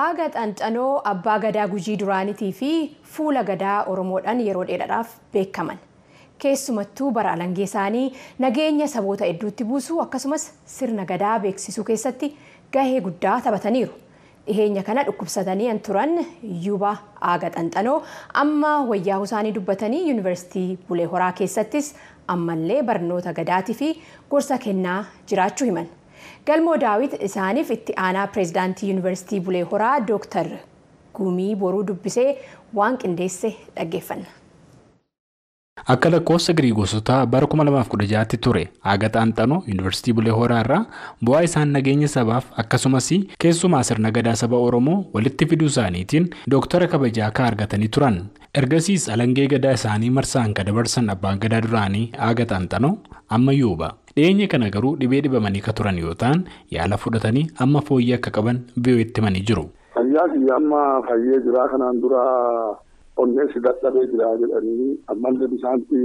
Aaga xanxanoo abbaa gadaa gujii duraanitii fi fuula gadaa oromoodhaan yeroo dheeraadhaaf beekaman keessumattuu bara alangee isaanii nageenya saboota hedduutti buusuu akkasumas sirna gadaa beeksisuu keessatti gahee guddaa taphataniiru. Dhiheenya kana dhukkubsatanii an turan yuuba aaga xanxanoo amma wayyaa'uu isaanii dubbatanii yuunivarsiitii bulee horaa keessattis ammallee barnoota gadaatii fi gorsa kennaa jiraachuu himan. Galmoo daawit isaaniif itti aanaa pireezidaantii yuunivarsiitii bulee horaa dooktar Gumii boruu dubbisee waan qindeesse dhaggeeffanna. Akka lakkoofsa Giriigoosotaa bara 2016tti ture aaga xaanxanoo yuunivarsiitii bulee horaa irraa bu'aa isaan nageenya sabaaf akkasumas keessumaa sirna gadaa saba oromoo walitti fiduu isaaniitiin dooktara kabajaa akka argatanii turan ergasiis alangee gadaa isaanii marsaan kan dabarsan abbaan gadaa duraanii aaga xaanxanoo amma yuuba dhiyeenya kana garuu dhibee dhibamanii ka turan yoo ta'an yaala fudhatanii amma fooyyee akka qaban biyyooti himanii jiru. Fayyaa kiyya amma fayyee jira kanaan dura. Onneessi dadhabee jira jedhanii ammallee bisaanti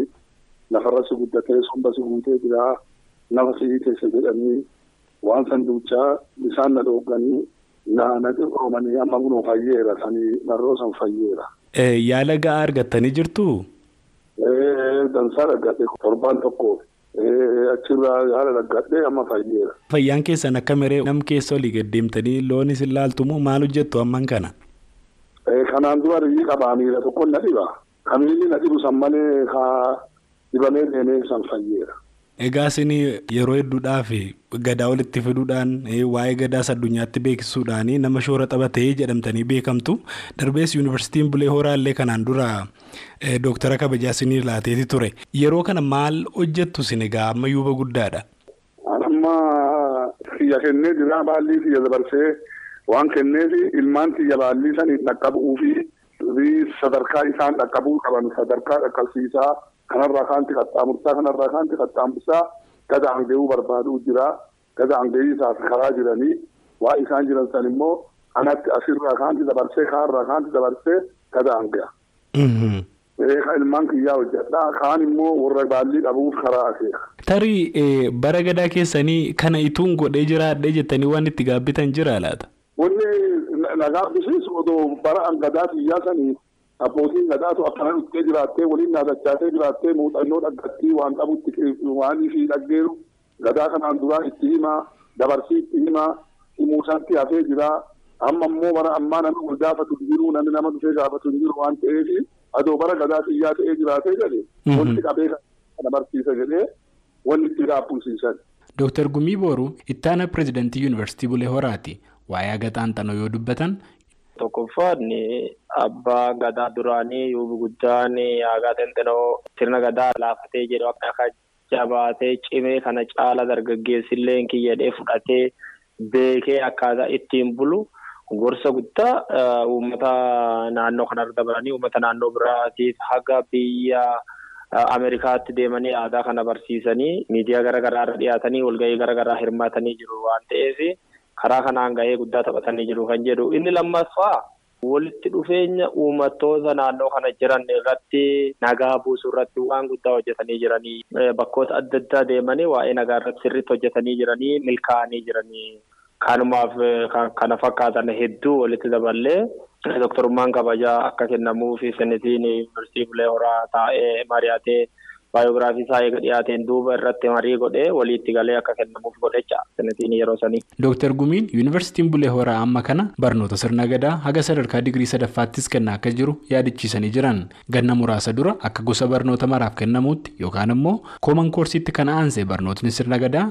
lafarra si guddatee somba si guutee jira nafa si keessa jedhanii waan san duuchaa bisaan na dhooganii na naqi oomanii amma kunoo fayyeera sanii marroo san fayyeera. Yaala ga'aa argattanii jirtu? Dansaa dhaggadhe torbaan tokko achirraa yaala dhaggadhe amma fayyeera. Fayyaan keessan akka meree nam keessa olii gaddeemtanii loon isin laaltumoo maal hojjettu amman kana? Kanaan dura riyyii qabaa miila tokko na dhiba. Kamiilli na dhibu san malee haa dibamee deemee san fayyeera. Egaa isin yeroo hedduudhaaf gadaa walitti fiduudhaan waa'ee gadaas addunyaatti beeksisuudhaan nama shoora taphatee jedhamtanii beekamtu. Darbees yuunivarsiitiin Bulee Horaallee kanaan dura dooktara kabajaa isinii laateeti ture. Yeroo kana maal hojjettu isin egaa amma yuuba guddaadha? Amma xiyya kennee jira baallii xiyya dabarsee. Waan kenneef ilmaan xiyya baallii sanii dhaqqabuu fi sadarkaa isaan dhaqqabuu qaban sadarkaa dhaqqabsiisaa kanarraa kaanti qaxxaamursaa kanarraa kaanti qaxxaamursaa gada hanga'uu barbaaduu jira. Gada hanga'ii isaaf karaa jiranii waa isaan jiran san immoo kanatti asirraa kaanti dabarsee kaarraa kaanti dabarsee gada hanga'a. Ilmaan kiyyaa hojjedha. Kaan immoo warra baallii qabuuf karaa akeeka. Tarii bara gadaa keessanii kana ituun godhee jiraadhee jettanii waan itti gaabbitan jira laata? Wanni nagaa bisiisu odoo bara gadaa xiyyaa sanii abbootiin gadaatu akkana dhuftee jiraattee waliin naagachaatee jiraattee muuxannoo dhaggattii waan qabutti waan ishii dhaggeeru gadaa kanaan duraa itti himaa dabarsii itti himaa himuusaatti hafee jira. Amma immoo bara ammaa namni wal gaafatu hin jiru namni nama dhufee gaafatu hin jiru waan ta'eef adoo bara gadaa xiyyaa ta'ee jiraatee jedhe wanti qabee kana barsiisa jedhee wanni itti gaabbuusiisan. Dooktar Gumii Booruu ittaana pireezidantii yuunivarsiitii Bulee Horaati. Waa'ee aaga xaanxanoo yoo dubbatan. Tokkoffaan abbaa gadaa duraanii yuubi guddaan aagaa xaanxanoo sirna gadaa laafatee jedhu akka jabaatee cimee kana caala dargaggeessillee kiyyadhee fudhatee beekee akkaataa ittiin bulu gorsa guddaa uummata naannoo kanarra dabalanii uummata naannoo biraatiif haga biyya Ameerikaatti deemanii aadaa kana barsiisanii miidiyaa garaagaraa irra dhiyaatanii walgahii garaagaraa hirmaatanii jiru waan ta'eef. Karaa kanaan gahee guddaa taphatanii jiru kan jedhu inni lammaffaa walitti dhufeenya uummattoota naannoo kana jiran irratti nagaa buusuu irratti waan guddaa hojjetanii jiranii bakkoota adda addaa deemanii waa'ee nagaa irratti sirriitti hojjetanii jiranii milkaa'anii jiranii kanumaaf kana fakkaatan hedduu walitti daballee dooktarummaan kabajaa akka kennamuufi senetiin yuunivarsiitii Bulee Horaa taa'ee mari'atee. Baayogiraafii isaa eega dhiyaateen duuba irratti marii godhee waliitti galee akka kennamuuf godhecha senetiin yeroo sanii. Dooktar Gumiin yuunivarsiitiin Bulee Horaa amma kana barnoota sirna gadaa haga sadarkaa digirii sadaffaattis kennaa akka jiru yaadachiisanii jiran ganna muraasa dura akka gosa barnoota maraaf kennamuutti yookaan immoo kooman koorsiitti kan aansee barnootni sirna gadaa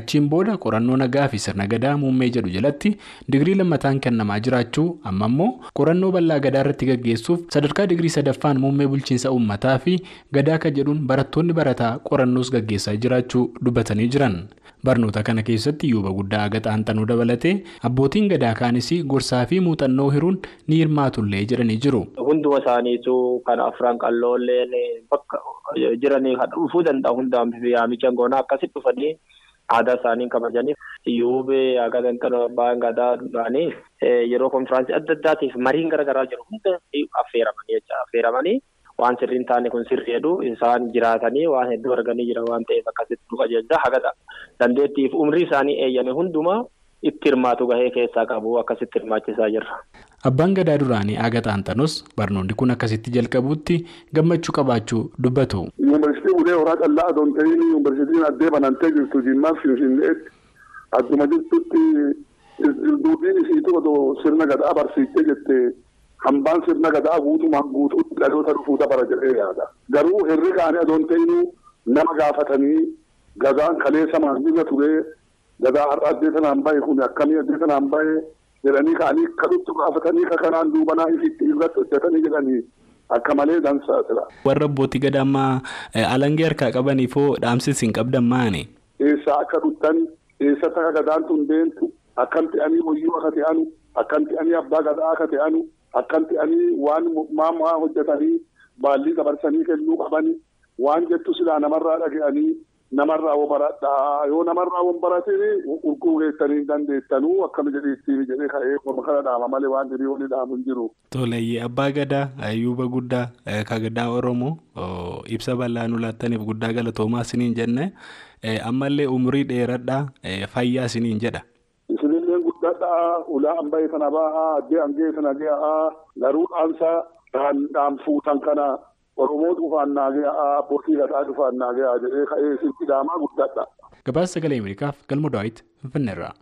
achiin booda qorannoo nagaa fi sirna gadaa muummee jedhu jalatti digirii lammataan kennamaa jiraachuu amma immoo qorannoo bal'aa gadaa irratti gaggeessuuf sadarkaa digirii sadaffaan muummee bulchiinsa uummataa fi gadaa akka jedhuun barattoonni barataa qorannoos gaggeessaa jiraachuu dubbatanii jiran barnoota kana keessatti yuuba guddaa aga xaanxanuu dabalatee abbootiin gadaa kaanis gorsaa fi muuxannoo hiruun ni hirmaatullee jedhanii jiru. Hunduma isaaniitu kan afran qalloolleen bakka jiranii dhufuu danda'a hundaan yaamicha goonaa akkasitti dhufanii aadaa isaanii kabajaniif yuubee aga xaanxanuu abbaan gadaa duraanii yeroo konfiraansii adda addaatiif mariin garaagaraa jiru hunda affeeramanii waan sirriin taane kun sirrii jedhu isaan jiraatanii waan hedduu arganii jira waan ta'eef akkasitti nu qajeelcha haga dandeettiif umrii isaanii eeyyame hundumaa itti hirmaatu gahee keessaa qabu akkasitti hirmaachisaa jirra. Abbaan gadaa duraanii Aga Xaanxanos barnoonni kun akkasitti jalqabuutti gammachuu qabaachuu dubbatu. Yuunivarsiitii Ulee Horaa Callaa Adoon ta'in yuunivarsiitiin addee banantee jirtu Jimmaa Finfinneetti adduma jirtutti duudhiin isiitu odoo sirna gadaa barsiistee jettee hambaan sirna gadaa guutumaan guutuutti dhaloota dhufuu dabara jedhee yaada. Garuu herri kaanii adoon ta'in nama gaafatanii gadaan kaleessa maamila turee gadaa har'a addee sanaan bahe kun akkamii addee sanaan bahe jedhanii ka'anii kadhutti gaafatanii ka kanaan duubanaa ifitti irratti hojjetanii jedhanii akka malee dansaa jira. Warra abbootii gadaa ammaa alangee harkaa qabaniifoo dhaamsis hin qabdan maani? Eessaa akka dhuttan eessatti akka gadaan tun deemtu akkam ta'anii hoyyuu akka ta'anu akkam ta'anii abbaa gadaa akka ta'anu akkam ta'anii waan maamaa hojjetanii baallii dabarsanii kennuu qabanii waan jettu silaa namarraa dhaga'anii namarraa won baradhaa yoo namarraa won baratini urguu geessanii dandeettanuu akkam jedheettiin jedhee ka'ee kana dhaama malee waan jirii wani dhaamu hin jiru. Toleeyyee abbaa gadaa ayyuuba guddaa ka gadaa oromoo ibsa bal'aa nu laattaniif guddaa galatoomaa isiniin jenne ammallee umurii dheeradhaa fayyaa isiniin jedha. Guddaadhaa ulaa ambayee sana bahaa addee angee sana gahaa garuu dhaamsa dhaan fuutan kana. Oromoo dhufaan naagee abbootii gadaa dhufaan naagee jedhee ka'ee isin dhaamaa guddaadha. Gabaasa sagalee Ameerikaaf galma Daawit Finfinneerraa.